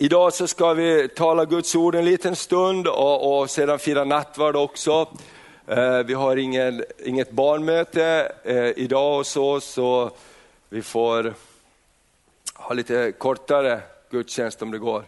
Idag så ska vi tala Guds ord en liten stund och, och sedan fira nattvard också. Eh, vi har ingen, inget barnmöte eh, idag och så, så vi får ha lite kortare gudstjänst om det går.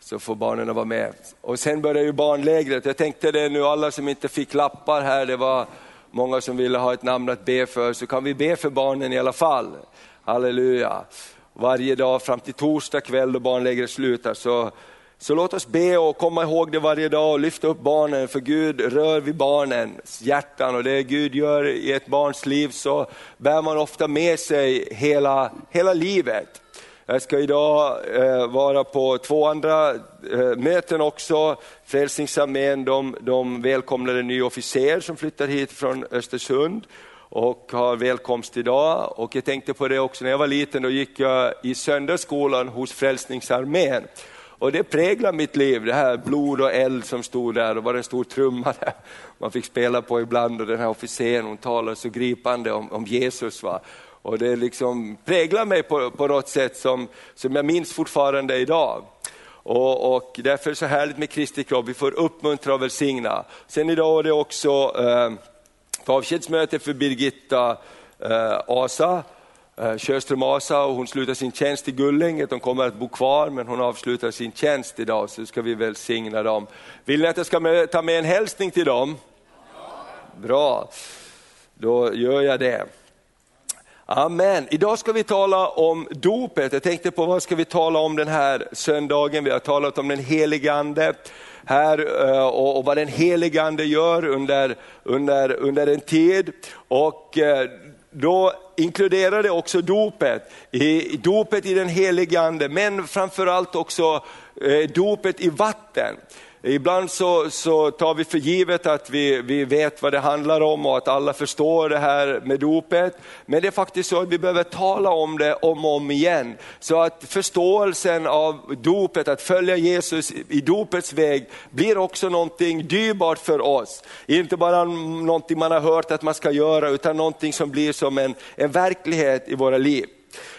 Så får barnen vara med. Och sen börjar ju barnlägret. Jag tänkte det nu, alla som inte fick lappar här, det var många som ville ha ett namn att be för, så kan vi be för barnen i alla fall. Halleluja varje dag fram till torsdag kväll då barnlägret slutar. Så, så låt oss be och komma ihåg det varje dag och lyfta upp barnen, för Gud rör vid barnens hjärtan och det Gud gör i ett barns liv så bär man ofta med sig hela, hela livet. Jag ska idag eh, vara på två andra eh, möten också. Frälsningsarmén de, de välkomnar en ny officer som flyttar hit från Östersund och har välkomst idag. Och jag tänkte på det också när jag var liten, då gick jag i söndagsskolan hos Frälsningsarmén. Och det präglade mitt liv, det här blod och eld som stod där och var en stor trumma där man fick spela på ibland och den här officeren hon talade så gripande om, om Jesus. Va? Och det liksom präglar mig på, på något sätt som, som jag minns fortfarande idag. Och, och därför är det så härligt med Kristi kropp, vi får uppmuntra och välsigna. Sen idag är det också eh, på avskedsmöte för Birgitta eh, Asa, eh, Sjöström Asa och hon slutar sin tjänst i Gullinget. De kommer att bo kvar men hon avslutar sin tjänst idag så ska vi välsigna dem. Vill ni att jag ska med, ta med en hälsning till dem? Bra, då gör jag det. Amen. Idag ska vi tala om dopet. Jag tänkte på vad ska vi tala om den här söndagen? Vi har talat om den helige Ande här eh, och, och, vad den helige Ande gör under, under, under en tid. Och eh, då inkluderar det också dopet, i, dopet i den helige Ande, men framförallt också eh, dopet i vatten. Ibland så, så tar vi för givet att vi, vi vet vad det handlar om och att alla förstår det här med dopet. Men det är faktiskt så att vi behöver tala om det om och om igen. Så att förståelsen av dopet, att följa Jesus i dopets väg, blir också någonting dyrbart för oss. Inte bara någonting man har hört att man ska göra, utan någonting som blir som en, en verklighet i våra liv.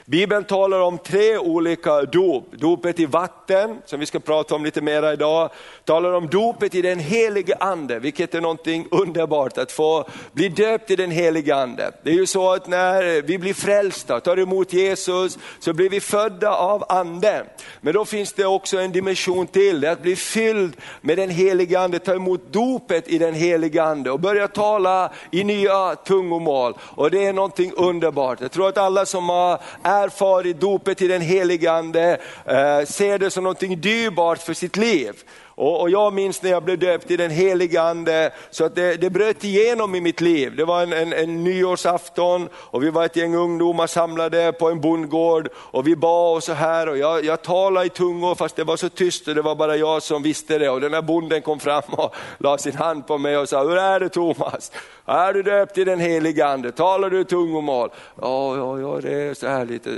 Bibeln talar om tre olika dop. Dopet i vatten, som vi ska prata om lite mer idag. Talar om dopet i den helige ande, vilket är någonting underbart att få bli döpt i den helige ande. Det är ju så att när vi blir frälsta, tar emot Jesus, så blir vi födda av anden. Men då finns det också en dimension till, det är att bli fylld med den helige ande, ta emot dopet i den helige ande och börja tala i nya tungomål. Och det är någonting underbart. Jag tror att alla som har erfarit dopet i den helige Ande, eh, ser det som någonting dyrbart för sitt liv. Och, och, jag minns när jag blev döpt i den heliga ande, så att det, det bröt igenom i mitt liv. Det var en, en, en nyårsafton och vi var ett gäng ungdomar samlade på en bondgård och vi bad och så här och jag, jag talade i tungor fast det var så tyst och det var bara jag som visste det. Och den här bonden kom fram och la sin hand på mig och sa, hur är det Thomas? Är du döpt i den heliga ande? Talar du tungomål? Ja, ja, ja, det är så här lite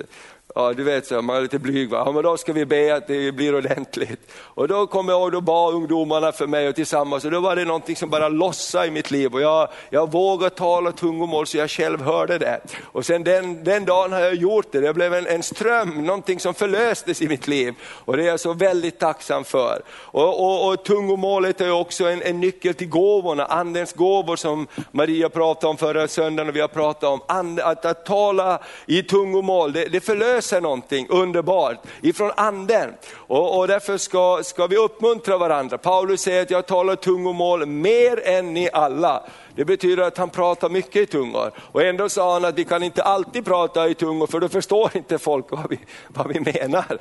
Ja, du vet, så, man är lite blyg. Va? Ja, men då ska vi be att det blir ordentligt. Och då kom jag och då bad ungdomarna för mig och tillsammans och då var det någonting som bara lossade i mitt liv. Och jag, jag vågade tala tungomål så jag själv hörde det. Och sen den, den dagen har jag gjort det. Det blev en, en ström, någonting som förlöstes i mitt liv. Och det är jag så väldigt tacksam för. Och, och, och tungomålet är också en, en nyckel till gåvorna, andens gåvor som Maria pratade om förra söndagen och vi har pratat om. And, att, att tala i tungomål, det, det förlöser sig någonting underbart ifrån anden. Och, och därför ska, ska vi uppmuntra varandra. Paulus säger att jag talar tungomål mer än ni alla. Det betyder att han pratar mycket i tungor. Och ändå sa han att vi kan inte alltid prata i tungor för då förstår inte folk vad vi, vad vi menar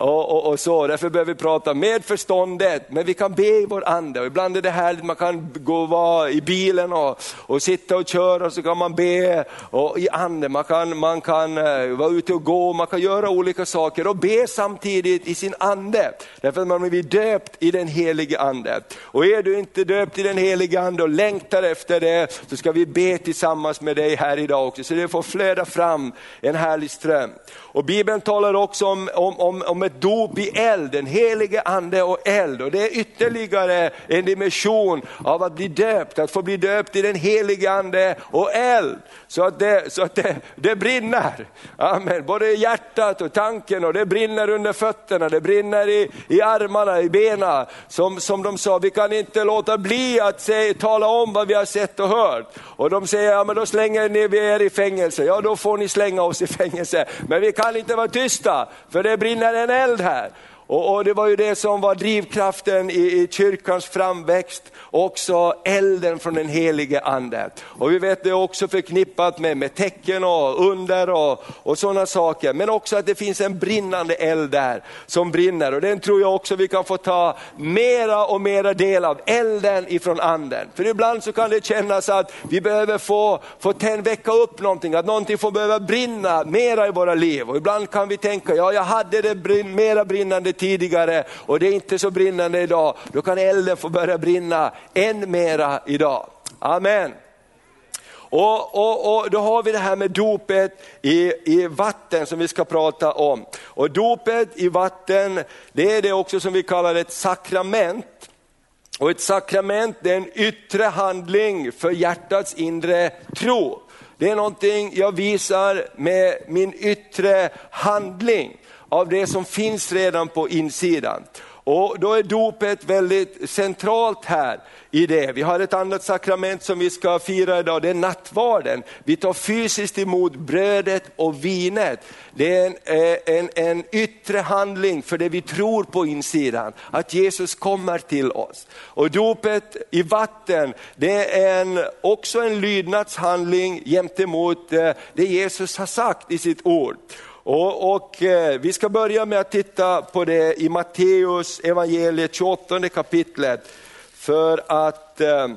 och, och, och, så. Därför behöver vi prata med förståndet, men vi kan be i vår ande. Och ibland är det härligt, man kan gå och vara i bilen och, och sitta och köra och så kan man be och i ande. Man kan, man kan eh, vara ute och gå, man kan göra olika saker och be samtidigt i sin ande. Därför att man blir döpt i den helige ande. Och är du inte döpt i den helige ande och längtar efter det, så ska vi be tillsammans med dig här idag också. Så det får flöda fram en härlig ström. Och Bibeln talar också om, om, om, om ett dop i eld, den helige ande och eld. Och det är ytterligare en dimension av att bli döpt, att få bli döpt i den helige ande och eld. Så att det, så att det, det brinner. Amen. Både hjärtat och tanken och det brinner under fötterna, det brinner i, i armarna, i benen. Som, som de sa, vi kan inte låta bli att se, tala om vad vi har sett och hört. Och de säger, ja men då slänger ni er i fängelse. Ja då får ni slänga oss i fängelse. Men vi kan inte vara tysta, för det brinner en eld här. Och, och, Det var ju det som var drivkraften i, i kyrkans framväxt, också elden från den helige ande. Och vi vet det är också förknippat med, med tecken och under och, och sådana saker. Men också att det finns en brinnande eld där som brinner. Och den tror jag också vi kan få ta mera och mera del av, elden ifrån anden. För ibland så kan det kännas att vi behöver få, få väcka upp någonting, att någonting får behöva brinna mera i våra liv. Och ibland kan vi tänka, ja jag hade det brin, mera brinnande tidigare och det är inte så brinnande idag, då kan elden få börja brinna än mera idag. Amen. Och, och, och, Då har vi det här med dopet i, i vatten som vi ska prata om. Och Dopet i vatten, det är det också som vi kallar ett sakrament. Och Ett sakrament det är en yttre handling för hjärtats inre tro. Det är någonting jag visar med min yttre handling av det som finns redan på insidan. Och Då är dopet väldigt centralt här i det. Vi har ett annat sakrament som vi ska fira idag, det är nattvarden. Vi tar fysiskt emot brödet och vinet. Det är en, eh, en, en yttre handling för det vi tror på insidan, att Jesus kommer till oss. Och dopet i vatten, det är en, också en lydnadshandling gentemot eh, det Jesus har sagt i sitt ord. Och, och eh, Vi ska börja med att titta på det i Matteus evangeliet 28 kapitlet. För att, eh,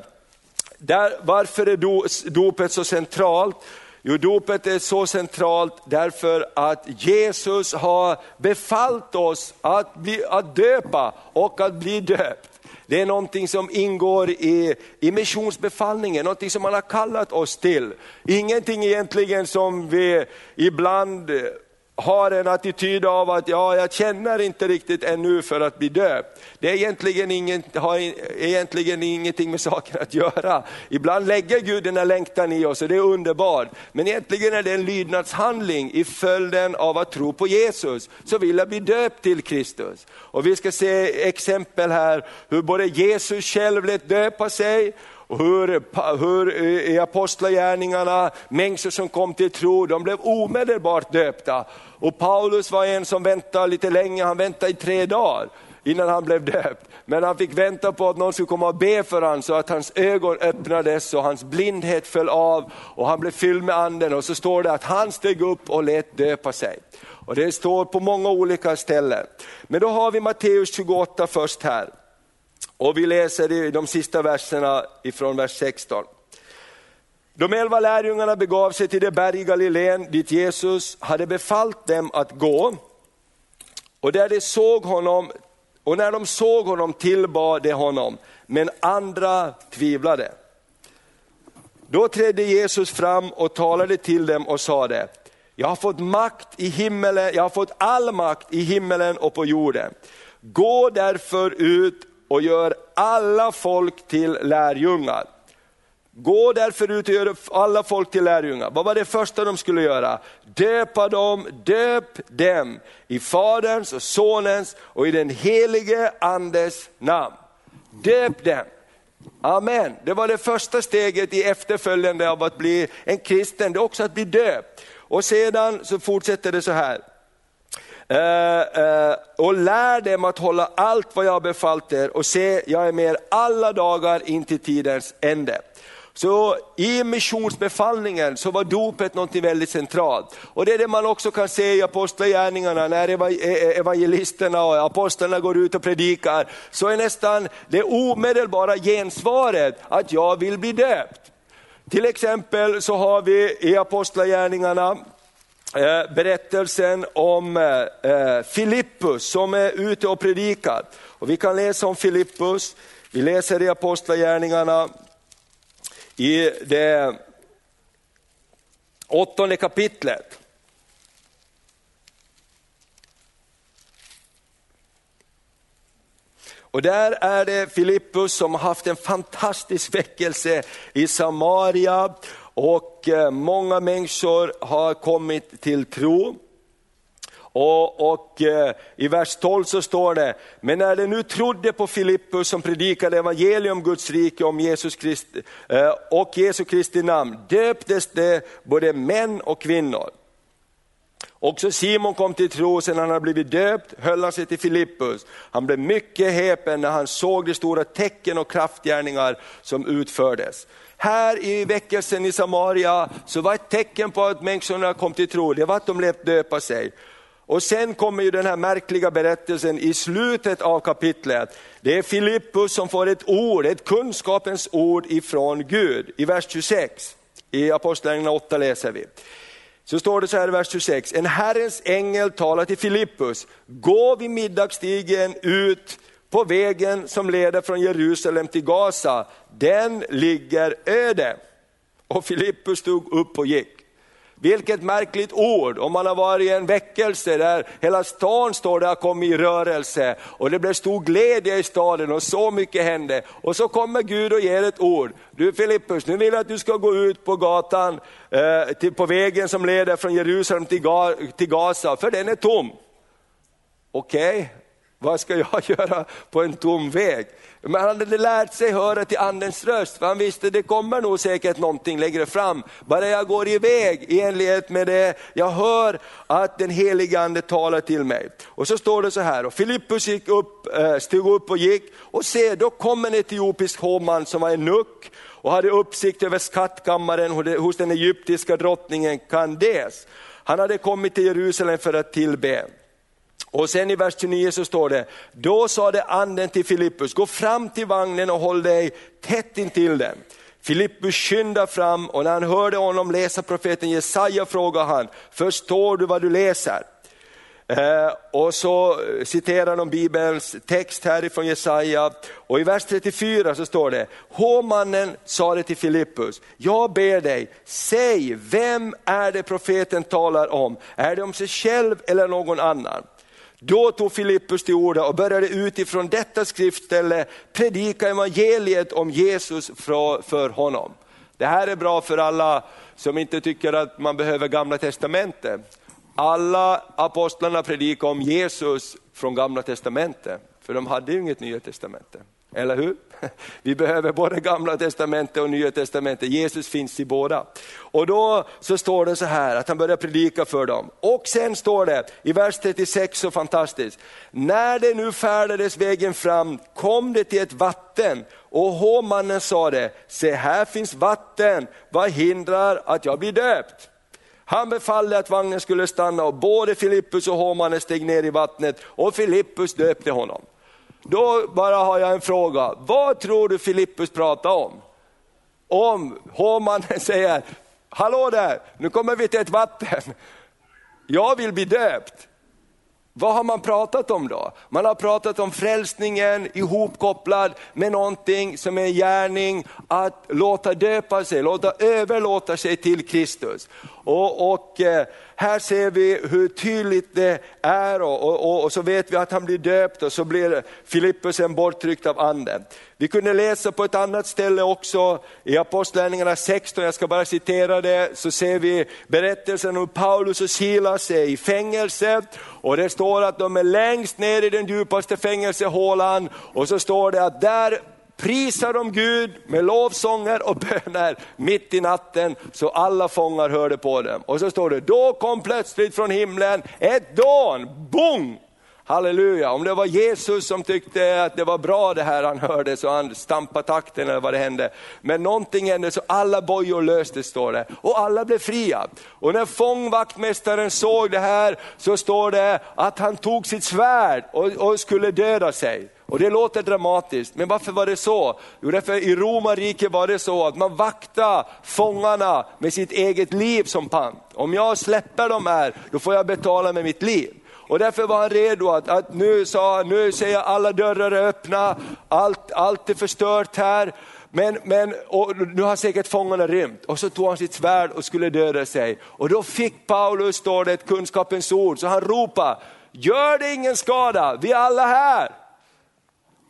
där, varför är dopet så centralt? Jo, dopet är så centralt därför att Jesus har befallt oss att, bli, att döpa och att bli döpt. Det är någonting som ingår i, i missionsbefallningen, någonting som han har kallat oss till. Ingenting egentligen som vi ibland har en attityd av att ja, jag känner inte riktigt ännu för att bli döpt. Det är egentligen inget, har egentligen ingenting med saken att göra. Ibland lägger Gud den här längtan i oss och det är underbart. Men egentligen är det en lydnadshandling i följden av att tro på Jesus. Så vill jag bli döpt till Kristus. Och vi ska se exempel här hur både Jesus själv lät döpa sig och hur, hur i apostlagärningarna, människor som kom till tro, de blev omedelbart döpta. Och Paulus var en som väntade lite länge, han väntade i tre dagar innan han blev döpt. Men han fick vänta på att någon skulle komma och be för honom så att hans ögon öppnades och hans blindhet föll av och han blev fylld med anden. Och så står det att han steg upp och lät döpa sig. Och Det står på många olika ställen. Men då har vi Matteus 28 först här. Och vi läser i de sista verserna ifrån vers 16. De elva lärjungarna begav sig till det berg i Galileen dit Jesus hade befallt dem att gå. Och där de såg honom, och när de såg honom tillbad de honom, men andra tvivlade. Då trädde Jesus fram och talade till dem och sade, jag har fått makt i himmelen, jag har fått all makt i himmelen och på jorden. Gå därför ut och gör alla folk till lärjungar. Gå därför ut och gör alla folk till lärjungar. Vad var det första de skulle göra? Döpa dem, döp dem i Faderns och Sonens och i den helige Andes namn. Döp dem. Amen. Det var det första steget i efterföljande av att bli en kristen, det är också att bli döpt. Och sedan så fortsätter det så här. Eh, eh, och lär dem att hålla allt vad jag har befallt er och se, jag är med er alla dagar in till tidens ände. Så i missionsbefallningen så var dopet något väldigt centralt. Och det är det man också kan se i apostlagärningarna när e- e- evangelisterna och apostlarna går ut och predikar. Så är nästan det omedelbara gensvaret att jag vill bli döpt. Till exempel så har vi i apostlagärningarna Eh, berättelsen om eh, eh, Filippus som är ute och predikar. Och vi kan läsa om Filippus, vi läser i Apostlagärningarna i det åttonde kapitlet. Och där är det Filippus som har haft en fantastisk väckelse i Samaria och eh, många människor har kommit till tro. Och, och eh, I vers 12 så står det, men när de nu trodde på Filippus som predikade evangelium om Guds rike om Jesus Kristi, eh, och Jesu Kristi namn, döptes de, både män och kvinnor. Också Simon kom till tro sedan han hade blivit döpt, höll han sig till Filippus. Han blev mycket häpen när han såg de stora tecken och kraftgärningar som utfördes. Här i väckelsen i Samaria så var ett tecken på att människorna kom till tro, det var att de lät döpa sig. Och sen kommer ju den här märkliga berättelsen i slutet av kapitlet. Det är Filippus som får ett ord, ett kunskapens ord ifrån Gud. I vers 26, i Apostlagärningarna 8 läser vi. Så står det så här i vers 26, en Herrens ängel talar till Filippus, gå vid middagsstigen ut på vägen som leder från Jerusalem till Gaza, den ligger öde. Och Filippus stod upp och gick. Vilket märkligt ord, om man har varit i en väckelse där hela stan står där kom i rörelse och det blev stor glädje i staden och så mycket hände. Och så kommer Gud och ger ett ord. Du Filippus, nu vill jag att du ska gå ut på gatan, eh, till, på vägen som leder från Jerusalem till, Ga, till Gaza, för den är tom. Okej, okay vad ska jag göra på en tom väg? Men han hade lärt sig höra till andens röst, för han visste det kommer nog säkert någonting längre fram. Bara jag går iväg i enlighet med det, jag hör att den helige ande talar till mig. Och så står det så här, och Filippus gick upp, eh, stod upp och gick, och se då kom en etiopisk hovman som var en nuck och hade uppsikt över skattkammaren hos den egyptiska drottningen Kandes. Han hade kommit till Jerusalem för att tillbe. Och sen i vers 29 så står det, då sade anden till Filippus, gå fram till vagnen och håll dig tätt intill den. Filippus skyndade fram och när han hörde honom läsa profeten Jesaja frågade han, förstår du vad du läser? Eh, och så citerar de Bibelns text härifrån Jesaja och i vers 34 så står det, hovmannen sade till Filippus, jag ber dig, säg vem är det profeten talar om? Är det om sig själv eller någon annan? Då tog Filippus till orda och började utifrån detta skriftställe predika evangeliet om Jesus för honom. Det här är bra för alla som inte tycker att man behöver gamla testamentet. Alla apostlarna predikade om Jesus från gamla testamentet, för de hade ju inget nya testamente. Eller hur? Vi behöver både gamla testamentet och nya testamentet, Jesus finns i båda. Och då så står det så här att han börjar predika för dem. Och sen står det i vers 36 så fantastiskt, när det nu färdades vägen fram kom det till ett vatten och hovmannen sa det, se här finns vatten, vad hindrar att jag blir döpt? Han befallde att vagnen skulle stanna och både Filippus och hovmannen steg ner i vattnet och Filippus döpte honom. Då bara har jag en fråga, vad tror du Filippus pratar om? Om hovmannen säger, hallå där, nu kommer vi till ett vatten, jag vill bli döpt. Vad har man pratat om då? Man har pratat om frälsningen ihopkopplad med någonting som är en gärning att låta döpa sig, låta överlåta sig till Kristus. Och, och eh, här ser vi hur tydligt det är och, och, och, så vet vi att han blir döpt och så blir Filippus en borttryckt av anden. Vi kunde läsa på ett annat ställe också i Apostlagärningarna 16, jag ska bara citera det, så ser vi berättelsen om Paulus och Silas är i fängelse och det står att de är längst ner i den djupaste fängelsehålan och så står det att där prisar de Gud med lovsånger och böner mitt i natten så alla fångar hörde på dem. Och så står det, då kom plötsligt från himlen ett dån, bong! Halleluja, om det var Jesus som tyckte att det var bra det här han hörde så han stampade takten eller vad det hände. Men någonting hände så alla bojor löstes står det och alla blev fria. Och när fångvaktmästaren såg det här så står det att han tog sitt svärd och, och skulle döda sig. Och det låter dramatiskt, men varför var det så? Jo, därför i romarriket var det så att man vaktade fångarna med sitt eget liv som pant. Om jag släpper dem här, då får jag betala med mitt liv. Och därför var han redo att, att nu, sa, nu säger alla dörrar är öppna, allt, allt är förstört här. Men, men och nu har säkert fångarna rymt och så tog han sitt svärd och skulle döda sig. Och då fick Paulus, står det, ett kunskapens ord, så han ropade, gör det ingen skada, vi är alla här.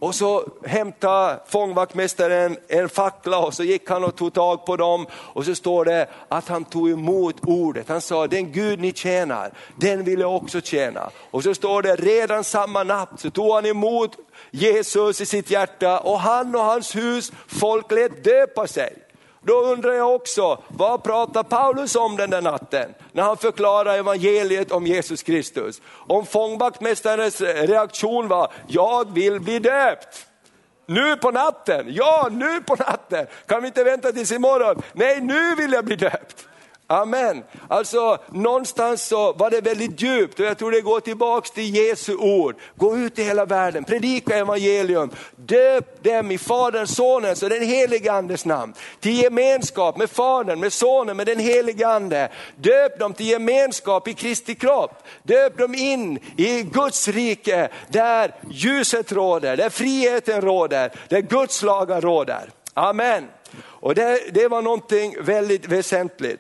Och så hämtade fångvaktmästaren en fackla och så gick han och tog tag på dem. Och så står det att han tog emot ordet. Han sa, den Gud ni tjänar, den vill jag också tjäna. Och så står det, redan samma natt så tog han emot Jesus i sitt hjärta och han och hans hus, folk lät döpa sig. Då undrar jag också, vad pratar Paulus om den där natten? När han förklarar evangeliet om Jesus Kristus. Om fångvaktmästarens reaktion var, jag vill bli döpt. Nu på natten, ja nu på natten. Kan vi inte vänta tills imorgon? Nej, nu vill jag bli döpt. Amen. Alltså någonstans så var det väldigt djupt och jag tror det går tillbaks till Jesu ord. Gå ut i hela världen, predika evangelium, döp dem i Faderns, Sonens och den helige Andes namn. Till gemenskap med Fadern, med Sonen, med den helige Ande. Döp dem till gemenskap i Kristi kropp. Döp dem in i Guds rike där ljuset råder, där friheten råder, där Guds lagar råder. Amen. Och det, det var någonting väldigt väsentligt.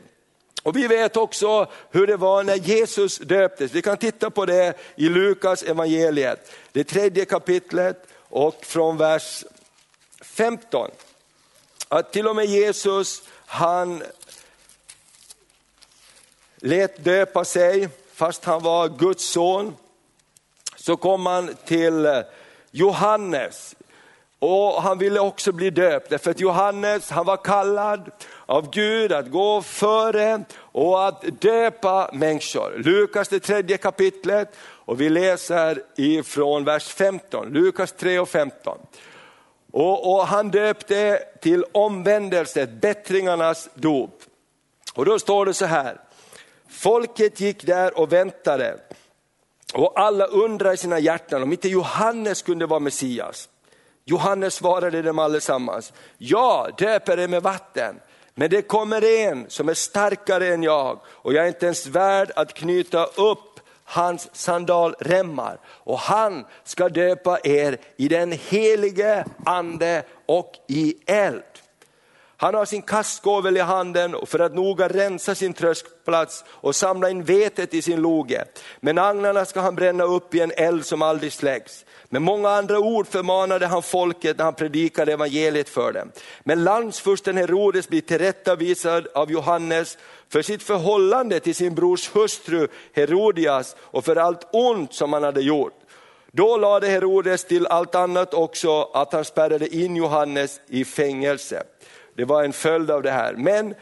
Och vi vet också hur det var när Jesus döptes. Vi kan titta på det i Lukas evangeliet, det tredje kapitlet och från vers 15. Att till och med Jesus, han lät döpa sig fast han var Guds son. Så kom han till Johannes och han ville också bli döpt, därför att Johannes han var kallad av Gud att gå före och att döpa människor. Lukas det tredje kapitlet och vi läser ifrån vers 15, Lukas 3 och 15. Och, och han döpte till omvändelse, bättringarnas dop. Och då står det så här, folket gick där och väntade och alla undrade i sina hjärtan om inte Johannes kunde vara Messias. Johannes svarade dem allesammans, ja döper er med vatten, men det kommer en som är starkare än jag och jag är inte ens värd att knyta upp hans sandalremmar och han ska döpa er i den helige ande och i eld. Han har sin kastgåvel i handen för att noga rensa sin tröskplats och samla in vetet i sin loge. Men agnarna ska han bränna upp i en eld som aldrig släcks. Med många andra ord förmanade han folket när han predikade evangeliet för dem. Men landsfursten Herodes blir tillrättavisad av Johannes för sitt förhållande till sin brors hustru Herodias och för allt ont som han hade gjort. Då lade Herodes till allt annat också att han spärrade in Johannes i fängelse. Det var en följd av det här. Men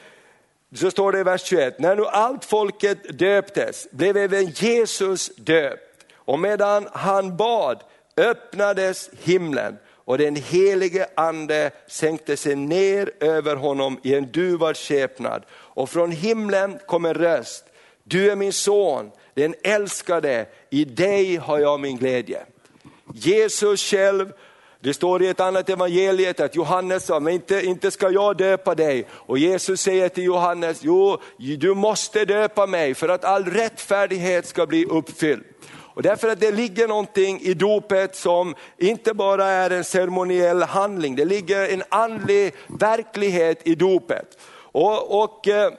så står det i vers 21, när nu allt folket döptes blev även Jesus döpt. Och medan han bad öppnades himlen och den helige ande sänkte sig ner över honom i en duvad skepnad. Och från himlen kom en röst, du är min son, den älskade, i dig har jag min glädje. Jesus själv det står i ett annat evangeliet att Johannes sa, men inte, inte ska jag döpa dig. Och Jesus säger till Johannes, jo du måste döpa mig för att all rättfärdighet ska bli uppfylld. Och därför att det ligger någonting i dopet som inte bara är en ceremoniell handling, det ligger en andlig verklighet i dopet. Och, och eh,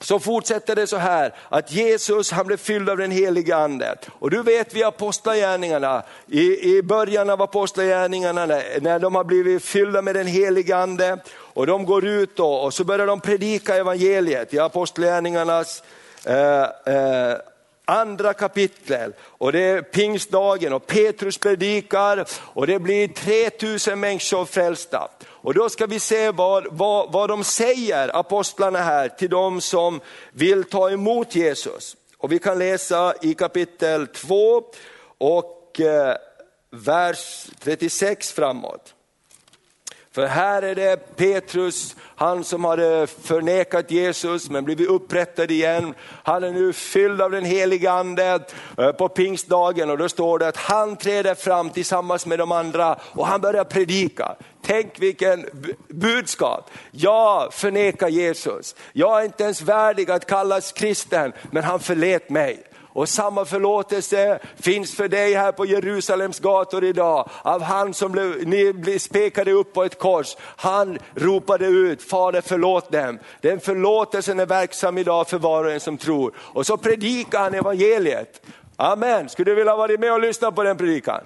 så fortsätter det så här att Jesus han blev fylld av den heliga ande. Och du vet vi apostlagärningarna, i, i början av apostlagärningarna när de har blivit fyllda med den heliga ande och de går ut då, och så börjar de predika evangeliet i apostlagärningarnas eh, eh, andra kapitlet och det är pingstdagen och Petrus predikar och det blir 3000 människor frälsta. Och då ska vi se vad, vad, vad de säger, apostlarna här, till de som vill ta emot Jesus. Och vi kan läsa i kapitel 2 och eh, vers 36 framåt. För här är det Petrus, han som hade förnekat Jesus men blivit upprättad igen. Han är nu fylld av den heliga ande eh, på pingstdagen och då står det att han träder fram tillsammans med de andra och han börjar predika. Tänk vilken budskap. Jag förnekar Jesus. Jag är inte ens värdig att kallas kristen men han förlät mig. Och samma förlåtelse finns för dig här på Jerusalems gator idag. Av han som blev, ni spekade upp på ett kors. Han ropade ut, Fader förlåt dem. Den förlåtelsen är verksam idag för var och en som tror. Och så predikar han evangeliet. Amen, skulle du vilja vara med och lyssna på den predikan?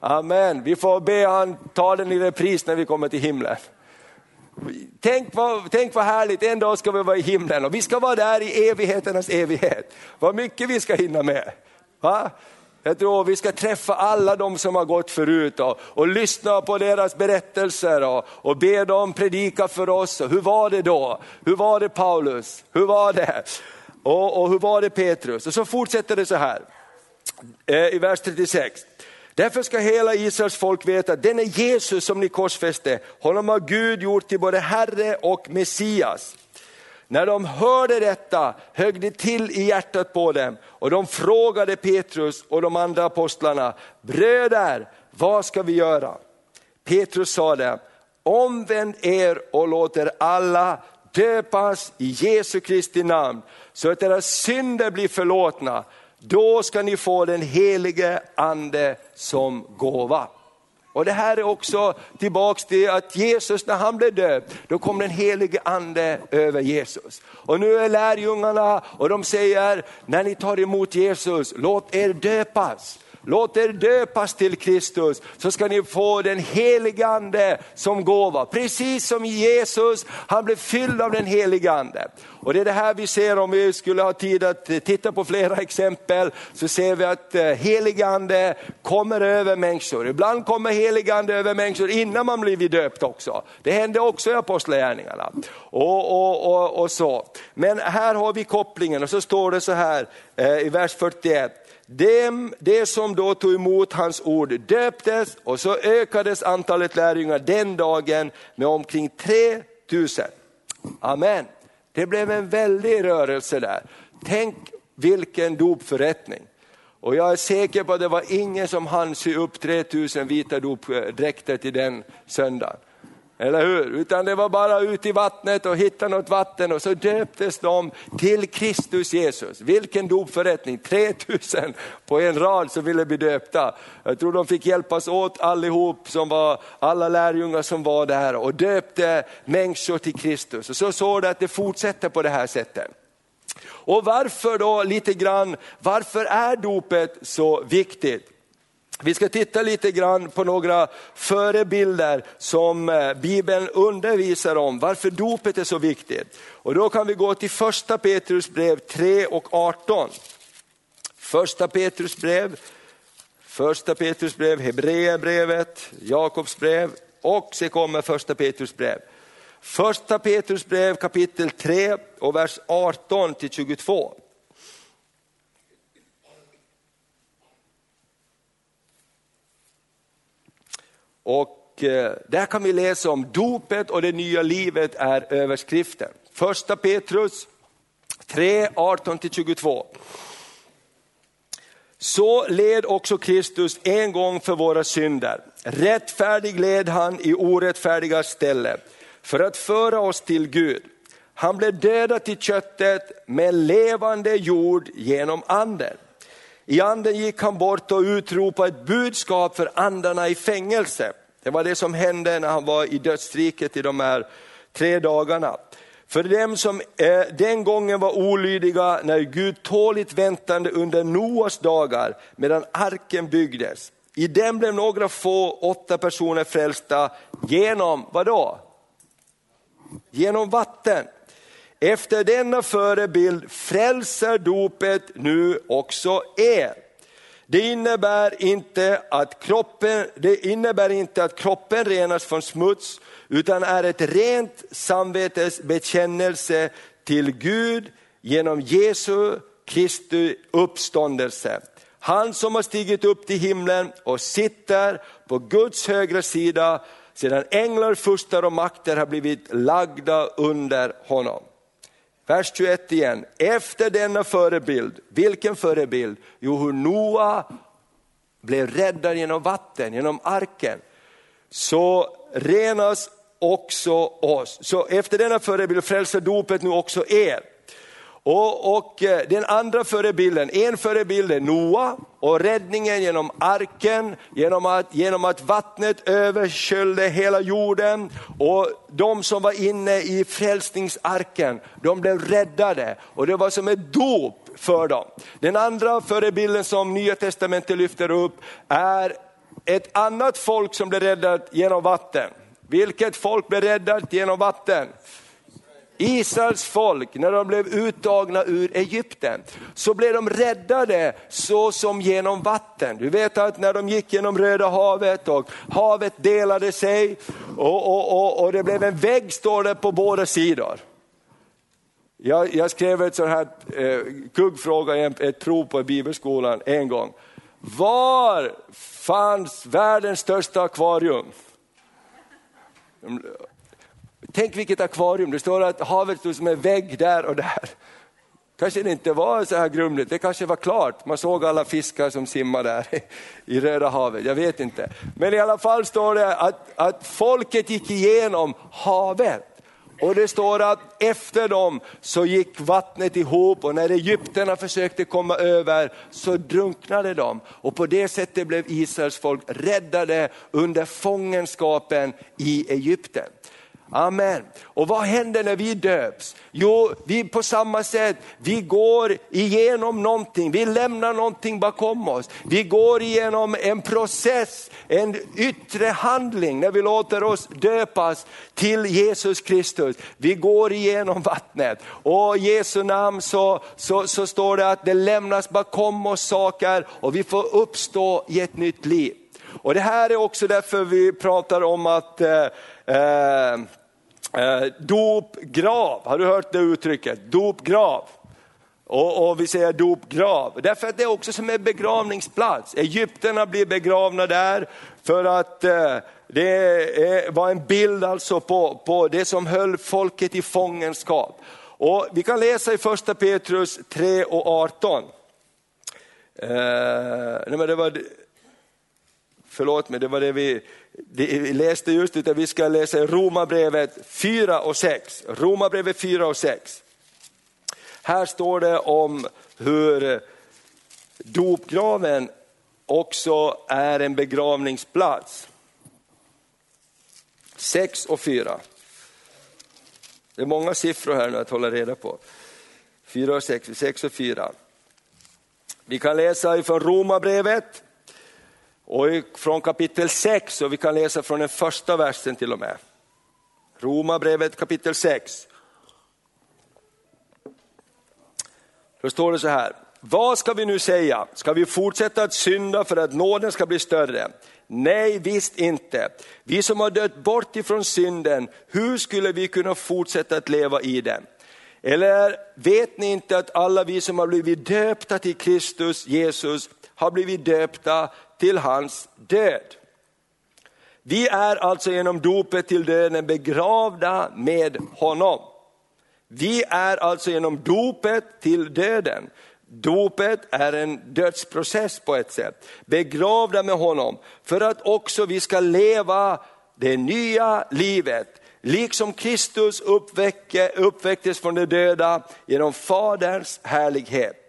Amen. Vi får be han ta den i repris när vi kommer till himlen. Tänk vad, tänk vad härligt, en dag ska vi vara i himlen och vi ska vara där i evigheternas evighet. Vad mycket vi ska hinna med. Va? Jag tror vi ska träffa alla de som har gått förut och, och lyssna på deras berättelser och, och be dem predika för oss. Hur var det då? Hur var det Paulus? Hur var det? Och, och hur var det Petrus? Och så fortsätter det så här eh, i vers 36. Därför ska hela Israels folk veta att den är Jesus som ni korsfäste, honom har Gud gjort till både Herre och Messias. När de hörde detta högg det till i hjärtat på dem och de frågade Petrus och de andra apostlarna, bröder, vad ska vi göra? Petrus sade, omvänd er och låt er alla döpas i Jesu Kristi namn så att era synder blir förlåtna. Då ska ni få den helige ande som gåva. Och det här är också tillbaks till att Jesus när han blev döpt, då kom den helige ande över Jesus. Och nu är lärjungarna och de säger, när ni tar emot Jesus, låt er döpas. Låt er döpas till Kristus så ska ni få den helige ande som gåva. Precis som Jesus, han blev fylld av den helige ande. Och det är det här vi ser om vi skulle ha tid att titta på flera exempel, så ser vi att eh, heligande ande kommer över människor. Ibland kommer heligande över människor innan man blivit döpt också. Det hände också i apostlagärningarna. Och, och, och, och, så. Men här har vi kopplingen och så står det så här eh, i vers 41. Dem, det som då tog emot hans ord döptes och så ökades antalet lärjungar den dagen med omkring 3000. Amen. Det blev en väldig rörelse där. Tänk vilken dopförrättning. Och jag är säker på att det var ingen som hann sy upp 3000 vita dopdräkter till den söndagen. Eller hur? Utan det var bara ut i vattnet och hitta något vatten och så döptes de till Kristus Jesus. Vilken dopförrättning, 3000 på en rad som ville bli döpta. Jag tror de fick hjälpas åt allihop, som var, alla lärjungar som var där och döpte människor till Kristus. Och så såg det att det fortsätter på det här sättet. Och varför då lite grann, varför är dopet så viktigt? Vi ska titta lite grann på några förebilder som eh, Bibeln undervisar om, varför dopet är så viktigt. Och då kan vi gå till första Petrus brev 3 och 18. Första Petrus brev, första Petrus brev, Hebreerbrevet, Jakobs brev och så kommer första Petrus brev. Första Petrus brev kapitel 3 och vers 18 till 22. Och eh, där kan vi läsa om dopet och det nya livet är överskriften. Första Petrus 3, 18-22. Så led också Kristus en gång för våra synder. Rättfärdig led han i orättfärdiga ställe för att föra oss till Gud. Han blev dödad till köttet men levande jord genom anden. I anden gick han bort och utropade ett budskap för andarna i fängelse. Det var det som hände när han var i dödsriket i de här tre dagarna. För dem som eh, den gången var olydiga när Gud tåligt väntande under Noas dagar medan arken byggdes. I den blev några få, åtta personer frälsta genom, vadå? Genom vatten. Efter denna förebild frälser dopet nu också er. Det innebär, inte att kroppen, det innebär inte att kroppen renas från smuts, utan är ett rent samvetes bekännelse till Gud genom Jesu Kristi uppståndelse. Han som har stigit upp till himlen och sitter på Guds högra sida sedan änglar, furstar och makter har blivit lagda under honom. Vers 21 igen, efter denna förebild, vilken förebild? Jo, hur Noa blev räddad genom vatten, genom arken. Så renas också oss. Så efter denna förebild frälser dopet nu också er. Och, och, eh, den andra förebilden, en förebild är Noa och räddningen genom arken, genom att, genom att vattnet översköljde hela jorden och de som var inne i frälsningsarken, de blev räddade och det var som ett dop för dem. Den andra förebilden som Nya Testamentet lyfter upp är ett annat folk som blev räddat genom vatten. Vilket folk blev räddat genom vatten? Israels folk, när de blev uttagna ur Egypten, så blev de räddade så som genom vatten. Du vet att när de gick genom Röda havet och havet delade sig och, och, och, och det blev en vägg står det på båda sidor. Jag, jag skrev ett sånt här eh, kuggfråga, ett prov på bibelskolan en gång. Var fanns världens största akvarium? Tänk vilket akvarium, det står att havet stod som en vägg där och där. Kanske det inte var så här grumligt, det kanske var klart. Man såg alla fiskar som simmade där i Röda havet, jag vet inte. Men i alla fall står det att, att folket gick igenom havet. Och det står att efter dem så gick vattnet ihop och när egyptierna försökte komma över så drunknade de. Och på det sättet blev Israels folk räddade under fångenskapen i Egypten. Amen. Och vad händer när vi döps? Jo, vi på samma sätt, vi går igenom någonting, vi lämnar någonting bakom oss. Vi går igenom en process, en yttre handling när vi låter oss döpas till Jesus Kristus. Vi går igenom vattnet och i Jesu namn så, så, så står det att det lämnas bakom oss saker och vi får uppstå i ett nytt liv. Och det här är också därför vi pratar om att eh, eh, eh, dopgrav, har du hört det uttrycket? Dopgrav. Och, och, vi säger dopgrav, därför att det är också som en begravningsplats. Egypterna blir begravna där för att eh, det var en bild alltså på, på det som höll folket i fångenskap. Och vi kan läsa i första Petrus 3 och 18. Eh, nej men det var, förlåt mig, det var det vi, det, vi läste just, utan vi ska läsa Romarbrevet 4 och 6. Romarbrevet 4 och 6. Här står det om hur dopgraven också är en begravningsplats. 6 och 4. Det är många siffror här nu att hålla reda på. 4 och 6, 6 och 4. Vi kan läsa ifrån Romarbrevet och från kapitel 6 och vi kan läsa från den första versen till och med. Romarbrevet kapitel 6. Då står det så här, vad ska vi nu säga? Ska vi fortsätta att synda för att nåden ska bli större? Nej, visst inte. Vi som har dött bort ifrån synden, hur skulle vi kunna fortsätta att leva i den? Eller vet ni inte att alla vi som har blivit döpta till Kristus Jesus har blivit döpta till hans död? Vi är alltså genom dopet till döden begravda med honom. Vi är alltså genom dopet till döden. Dopet är en dödsprocess på ett sätt. Begravda med honom för att också vi ska leva det nya livet. Liksom Kristus uppväcktes från de döda genom Faderns härlighet.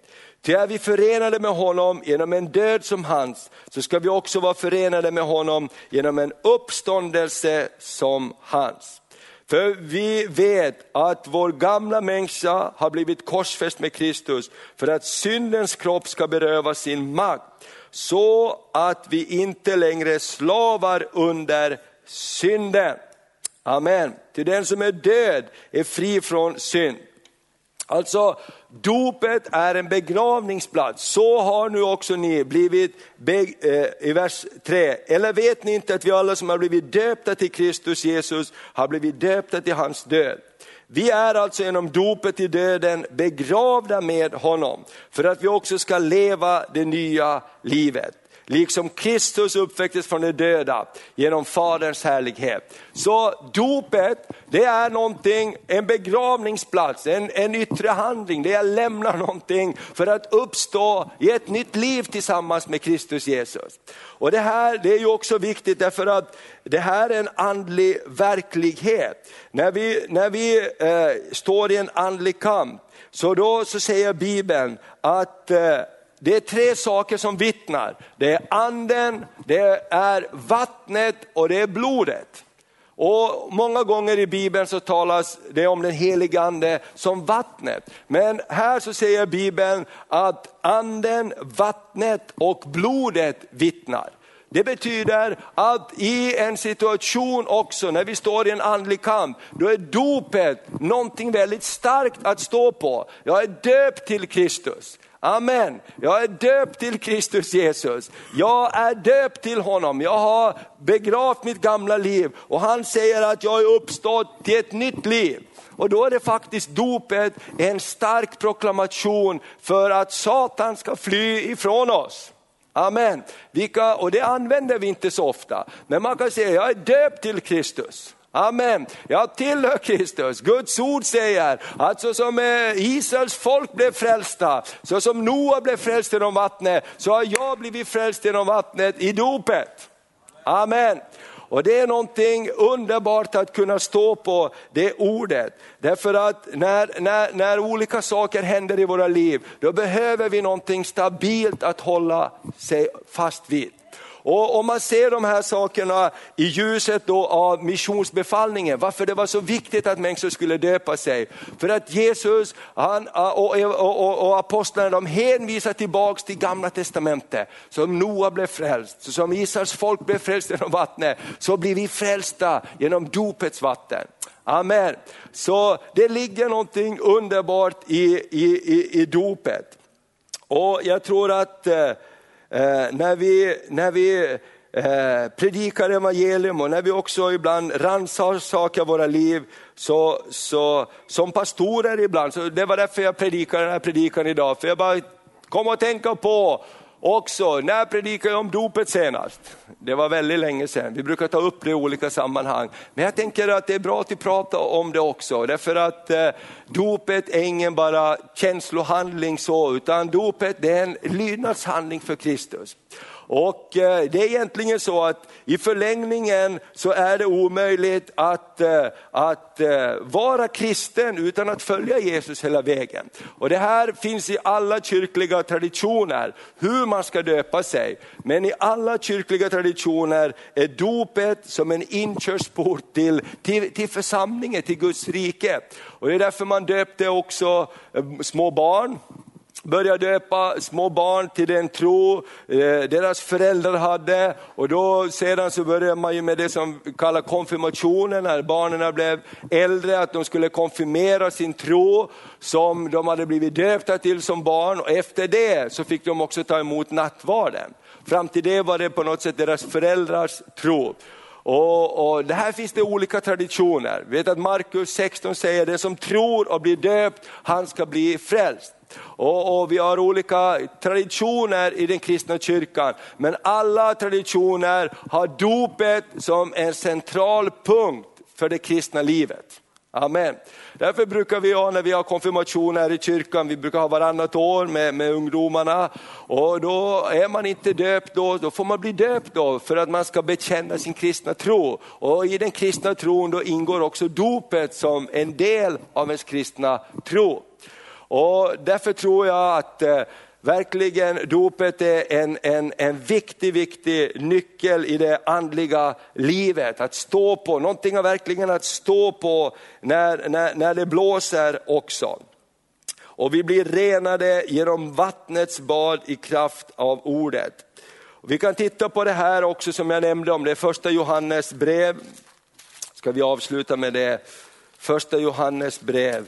Ty är vi förenade med honom genom en död som hans, så ska vi också vara förenade med honom genom en uppståndelse som hans. För vi vet att vår gamla människa har blivit korsfäst med Kristus för att syndens kropp ska berövas sin makt. Så att vi inte längre slavar under synden. Amen. Till den som är död är fri från synd. Alltså dopet är en begravningsplats, så har nu också ni blivit, eh, i vers 3, eller vet ni inte att vi alla som har blivit döpta till Kristus Jesus har blivit döpta till hans död. Vi är alltså genom dopet i döden begravda med honom, för att vi också ska leva det nya livet liksom Kristus uppväcktes från de döda genom Faderns härlighet. Så dopet, det är någonting, en begravningsplats, en, en yttre handling, där jag lämnar någonting för att uppstå i ett nytt liv tillsammans med Kristus Jesus. Och det här det är ju också viktigt därför att det här är en andlig verklighet. När vi, när vi eh, står i en andlig kamp, så då så säger Bibeln att eh, det är tre saker som vittnar. Det är anden, det är vattnet och det är blodet. Och Många gånger i Bibeln så talas det om den helige ande som vattnet. Men här så säger Bibeln att anden, vattnet och blodet vittnar. Det betyder att i en situation också, när vi står i en andlig kamp, då är dopet någonting väldigt starkt att stå på. Jag är döpt till Kristus. Amen. Jag är döpt till Kristus Jesus. Jag är döpt till honom. Jag har begravt mitt gamla liv och han säger att jag är uppstått till ett nytt liv. Och då är det faktiskt dopet en stark proklamation för att Satan ska fly ifrån oss. Amen. Vilka, och det använder vi inte så ofta. Men man kan säga, jag är döpt till Kristus. Amen. Jag tillhör Kristus. Guds ord säger att så som eh, Israels folk blev frälsta, så som Noa blev frälst genom vattnet, så har jag blivit frälst genom vattnet i dopet. Amen. Och det är någonting underbart att kunna stå på det ordet. Därför att när, när, när olika saker händer i våra liv, då behöver vi någonting stabilt att hålla sig fast vid. Och om man ser de här sakerna i ljuset då av missionsbefallningen, varför det var så viktigt att människor skulle döpa sig. För att Jesus han, och, och, och, och apostlarna de hänvisar tillbaks till gamla testamentet. Som Noa blev frälst, som Israels folk blev frälst genom vattnet, så blir vi frälsta genom dopets vatten. Amen. Så det ligger någonting underbart i, i, i, i dopet. Och jag tror att eh, eh, när vi, när vi eh, predikar evangelium och när vi också ibland rannsakar våra liv, så, så, som pastorer ibland, så det var därför jag predikade den här predikan idag, för jag bara kom och tänka på också, när predikade jag om dopet senast? Det var väldigt länge sedan, vi brukar ta upp det i olika sammanhang. Men jag tänker att det är bra att prata om det också, därför att eh, dopet är ingen bara känslohandling så, utan dopet det är en lydnadshandling för Kristus. Och eh, det är egentligen så att i förlängningen så är det omöjligt att, eh, att eh, vara kristen utan att följa Jesus hela vägen. Och det här finns i alla kyrkliga traditioner, hur man ska döpa sig. Men i alla kyrkliga traditioner är dopet som en inkörsport till, till, till församlingen, till Guds rike. Och det är därför man döpte också små barn började döpa små barn till den tro eh, deras föräldrar hade. Och då sedan så började man ju med det som kallas konfirmationen, när barnen blev äldre, att de skulle konfirmera sin tro som de hade blivit döpta till som barn. Och efter det så fick de också ta emot nattvarden. Fram till det var det på något sätt deras föräldrars tro. Och, och, det här finns det olika traditioner. Vi vet att Markus 16 säger det som tror och blir döpt, han ska bli frälst. Och, och, vi har olika traditioner i den kristna kyrkan, men alla traditioner har dopet som en central punkt för det kristna livet. Amen. Därför brukar vi ha, när vi har konfirmationer i kyrkan, vi brukar ha varannat år med, med ungdomarna. Och då är man inte döpt då, då får man bli döpt då för att man ska bekänna sin kristna tro. Och i den kristna tron då ingår också dopet som en del av ens kristna tro. Och därför tror jag att eh, verkligen dopet är en, en, en viktig, viktig nyckel i det andliga livet. Att stå på, någonting verkligen att stå på när, när, när det blåser också. Och vi blir renade genom vattnets bad i kraft av ordet. Vi kan titta på det här också som jag nämnde om, det är första Johannes brev. Ska vi avsluta med det? Första Johannes brev.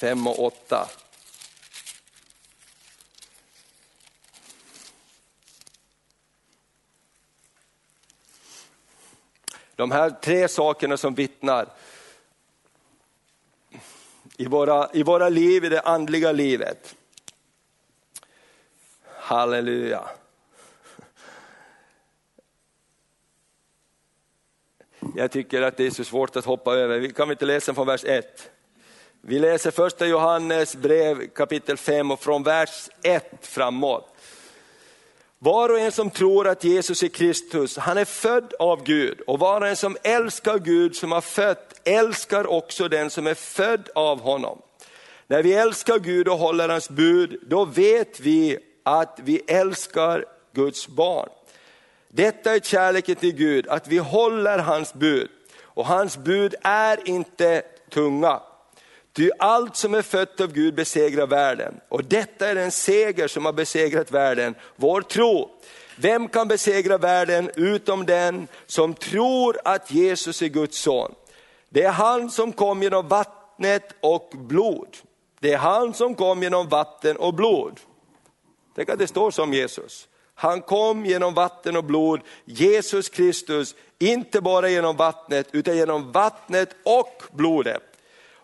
5 och 8. De här tre sakerna som vittnar i våra, i våra liv, i det andliga livet. Halleluja. Jag tycker att det är så svårt att hoppa över. Kan vi inte läsa från vers 1? Vi läser första Johannes brev kapitel 5 och från vers 1 framåt. Var och en som tror att Jesus är Kristus, han är född av Gud. Och var och en som älskar Gud som har fött, älskar också den som är född av honom. När vi älskar Gud och håller hans bud, då vet vi att vi älskar Guds barn. Detta är kärleken till Gud, att vi håller hans bud. Och hans bud är inte tunga. Ty allt som är fött av Gud besegrar världen. Och detta är den seger som har besegrat världen, vår tro. Vem kan besegra världen utom den som tror att Jesus är Guds son? Det är han som kom genom vattnet och blod. Det är han som kom genom vatten och blod. Tänk att det står som Jesus. Han kom genom vatten och blod, Jesus Kristus, inte bara genom vattnet utan genom vattnet och blodet.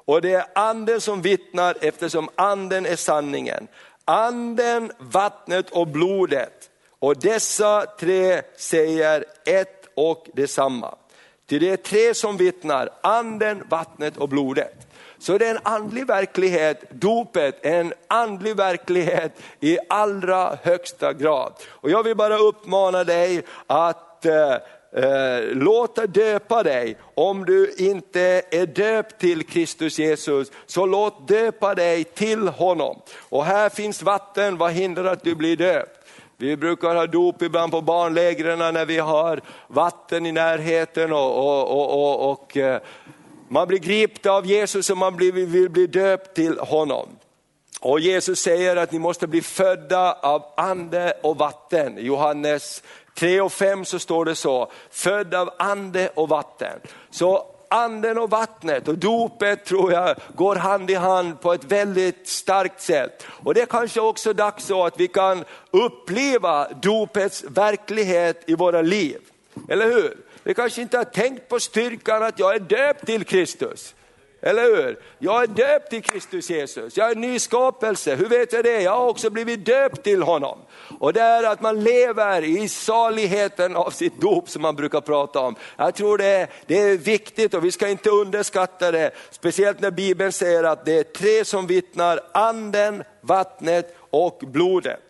Och det är anden som vittnar eftersom anden är sanningen. Anden, vattnet och blodet. Och dessa tre säger ett och detsamma. Ty det är tre som vittnar, anden, vattnet och blodet. Så det är en andlig verklighet, dopet är en andlig verklighet i allra högsta grad. Och jag vill bara uppmana dig att eh, Eh, låta döpa dig. Om du inte är döpt till Kristus Jesus, så låt döpa dig till honom. Och här finns vatten, vad hindrar att du blir döpt? Vi brukar ha dop ibland på barnlägren när vi har vatten i närheten och, och, och, och, och eh, man blir gript av Jesus och man blir, vill bli döpt till honom. Och Jesus säger att ni måste bli födda av ande och vatten. Johannes 3 och 5 så står det så, född av ande och vatten. Så anden och vattnet och dopet tror jag går hand i hand på ett väldigt starkt sätt. Och det är kanske också dags så att vi kan uppleva dopets verklighet i våra liv. Eller hur? Vi kanske inte har tänkt på styrkan att jag är döpt till Kristus. Eller hur? Jag är döpt till Kristus Jesus, jag är en ny skapelse. Hur vet jag det? Jag har också blivit döpt till honom. Och det är att man lever i saligheten av sitt dop som man brukar prata om. Jag tror det är, det är viktigt och vi ska inte underskatta det. Speciellt när Bibeln säger att det är tre som vittnar, anden, vattnet och blodet.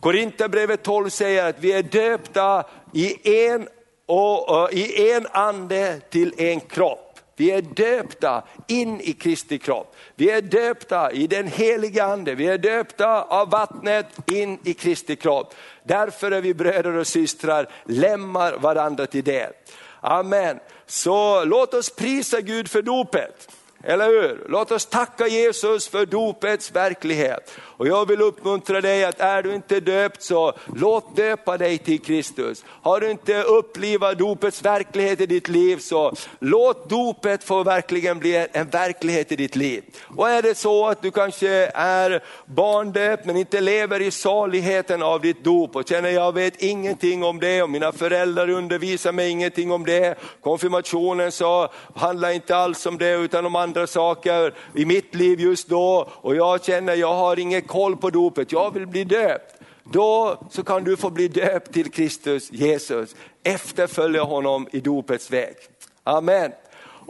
Korinthierbrevet 12 säger att vi är döpta i en, och, och, i en ande till en kropp. Vi är döpta in i Kristi kropp. Vi är döpta i den heliga ande, vi är döpta av vattnet in i Kristi kropp. Därför är vi bröder och systrar, lämmar varandra till det. Amen. Så låt oss prisa Gud för dopet. Eller hur? Låt oss tacka Jesus för dopets verklighet. Och jag vill uppmuntra dig att är du inte döpt så låt döpa dig till Kristus. Har du inte upplivat dopets verklighet i ditt liv så låt dopet få verkligen bli en verklighet i ditt liv. Och är det så att du kanske är barndöpt men inte lever i saligheten av ditt dop och känner jag vet ingenting om det och mina föräldrar undervisar mig ingenting om det. Konfirmationen så handlar inte alls om det utan om andra saker i mitt liv just då och jag känner jag har ingen koll på dopet, jag vill bli döpt. Då så kan du få bli döpt till Kristus Jesus, efterfölja honom i dopets väg. Amen.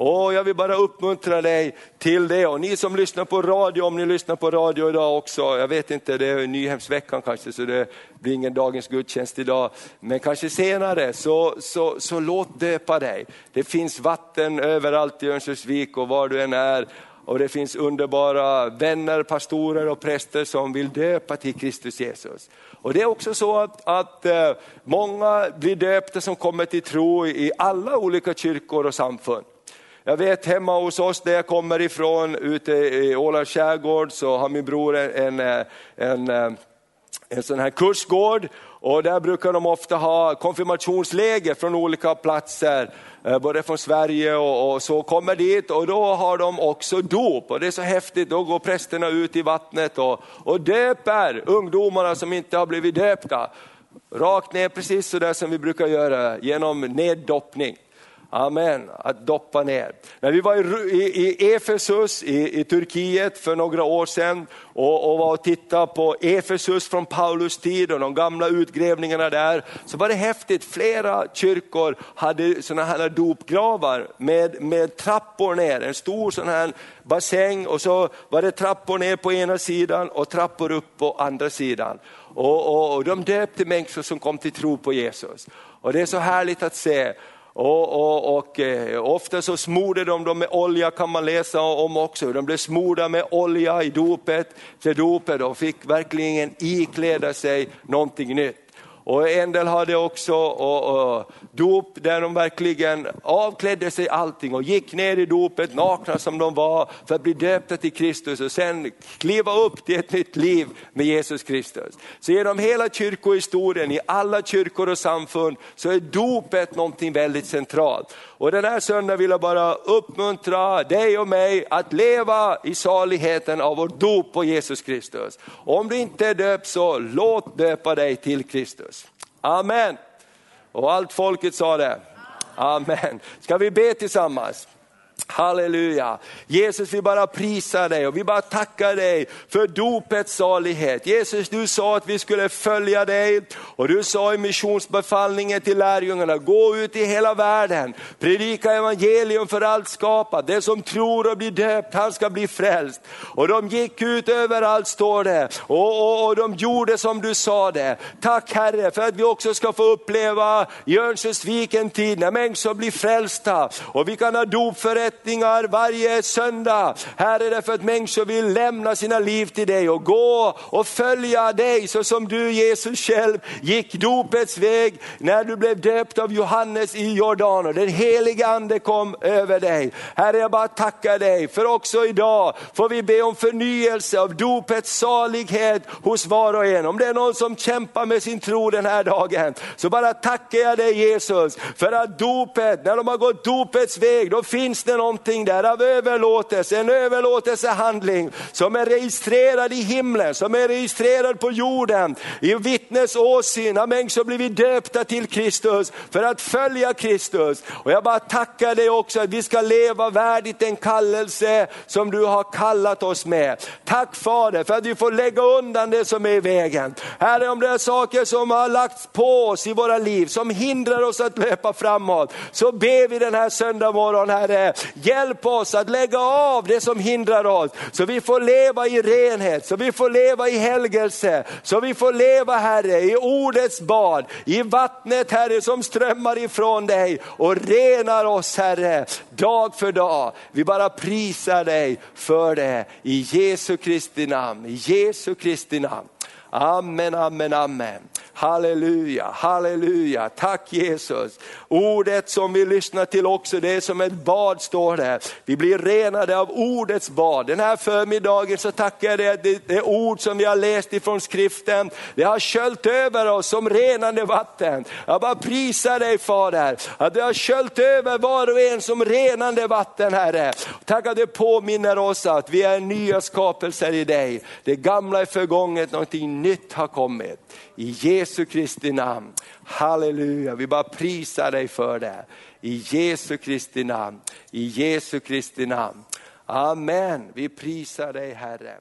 Och jag vill bara uppmuntra dig till det. Och ni som lyssnar på radio, om ni lyssnar på radio idag också, jag vet inte, det är Nyhemsveckan kanske så det blir ingen dagens gudstjänst idag, men kanske senare, så, så, så låt döpa dig. Det finns vatten överallt i Örnsköldsvik och var du än är. Och det finns underbara vänner, pastorer och präster som vill döpa till Kristus Jesus. Och det är också så att, att eh, många blir döpta som kommer till tro i alla olika kyrkor och samfund. Jag vet hemma hos oss där jag kommer ifrån, ute i Ålands skärgård, så har min bror en, en, en, eh, en sån här kursgård och där brukar de ofta ha konfirmationsläger från olika platser, eh, både från Sverige och, och, så kommer dit och då har de också dop och det är så häftigt, då går prästerna ut i vattnet och, och döper ungdomarna som inte har blivit döpta. Rakt ner precis så där som vi brukar göra genom neddoppning. Amen, att doppa ner. När vi var i, i Efesus i, i, Turkiet för några år sedan och, och var och tittade på Efesus från Paulus tid och de gamla utgrävningarna där, så var det häftigt. Flera kyrkor hade sådana här dopgravar med, med trappor ner, en stor sån här bassäng och så var det trappor ner på ena sidan och trappor upp på andra sidan. Och, och, och de döpte människor som kom till tro på Jesus. Och det är så härligt att se och, och, och eh, ofta så smorde de dem med olja kan man läsa om också. De blev smorda med olja i dopet, till dopet De fick verkligen ikläda sig någonting nytt och en del hade också och, och, dop där de verkligen avklädde sig allting och gick ner i dopet nakna som de var för att bli döpta till Kristus och sen kliva upp till ett nytt liv med Jesus Kristus. Så genom hela kyrkohistorien, i alla kyrkor och samfund, så är dopet någonting väldigt centralt. Och den här söndagen vill jag bara uppmuntra dig och mig att leva i saligheten av vårt dop på Jesus Kristus. Om du inte är döpt så låt döpa dig till Kristus. Amen. Och allt folket sa det. Amen. Ska vi be tillsammans? Halleluja. Jesus vi bara prisar dig och vi bara tackar dig för dopets salighet. Jesus du sa att vi skulle följa dig och du sa i missionsbefallningen till lärjungarna, gå ut i hela världen, predika evangelium för allt skapat. Den som tror och blir döpt, han ska bli frälst. Och de gick ut överallt står det och, och, och de gjorde som du sa det. Tack Herre för att vi också ska få uppleva i Örnsköldsvik en tid när människor blir frälsta och vi kan ha dopförrättning förrättningar varje söndag. Herre, därför att människor vill lämna sina liv till dig och gå och följa dig så som du Jesus själv gick dopets väg när du blev döpt av Johannes i Jordan och den heliga ande kom över dig. Herre, jag bara tackar dig för också idag får vi be om förnyelse av dopets salighet hos var och en. Om det är någon som kämpar med sin tro den här dagen så bara tackar jag dig Jesus för att dopet, när de har gått dopets väg, då finns det någonting där av överlåtelse, en överlåtelsehandling som är registrerad i himlen, som är registrerad på jorden. I vittnes åsyn har människor blivit döpta till Kristus för att följa Kristus. Och jag bara tackar dig också att vi ska leva värdigt den kallelse som du har kallat oss med. Tack Fader för att vi får lägga undan det som är i vägen. Herre om det är saker som har lagts på oss i våra liv som hindrar oss att löpa framåt, så ber vi den här söndag morgon Herre, Hjälp oss att lägga av det som hindrar oss, så vi får leva i renhet, så vi får leva i helgelse, så vi får leva Herre i ordets bad, i vattnet Herre som strömmar ifrån dig och renar oss Herre, dag för dag. Vi bara prisar dig för det i Jesu Kristi namn, i Jesu Kristi namn. Amen, amen, amen. Halleluja, halleluja, tack Jesus. Ordet som vi lyssnar till också, det är som ett bad står det. Vi blir renade av ordets bad. Den här förmiddagen så tackar jag dig att det, det ord som vi har läst ifrån skriften, det har sköljt över oss som renande vatten. Jag bara prisar dig Fader, att det har sköljt över var och en som renande vatten Herre. Tack att det påminner oss att vi är nya skapelser i dig. Det gamla är förgånget, någonting nytt har kommit. I Jesu Kristi namn. Halleluja, vi bara prisar dig för det. I Jesu Kristi namn, i Jesu Kristi namn. Amen, vi prisar dig Herre.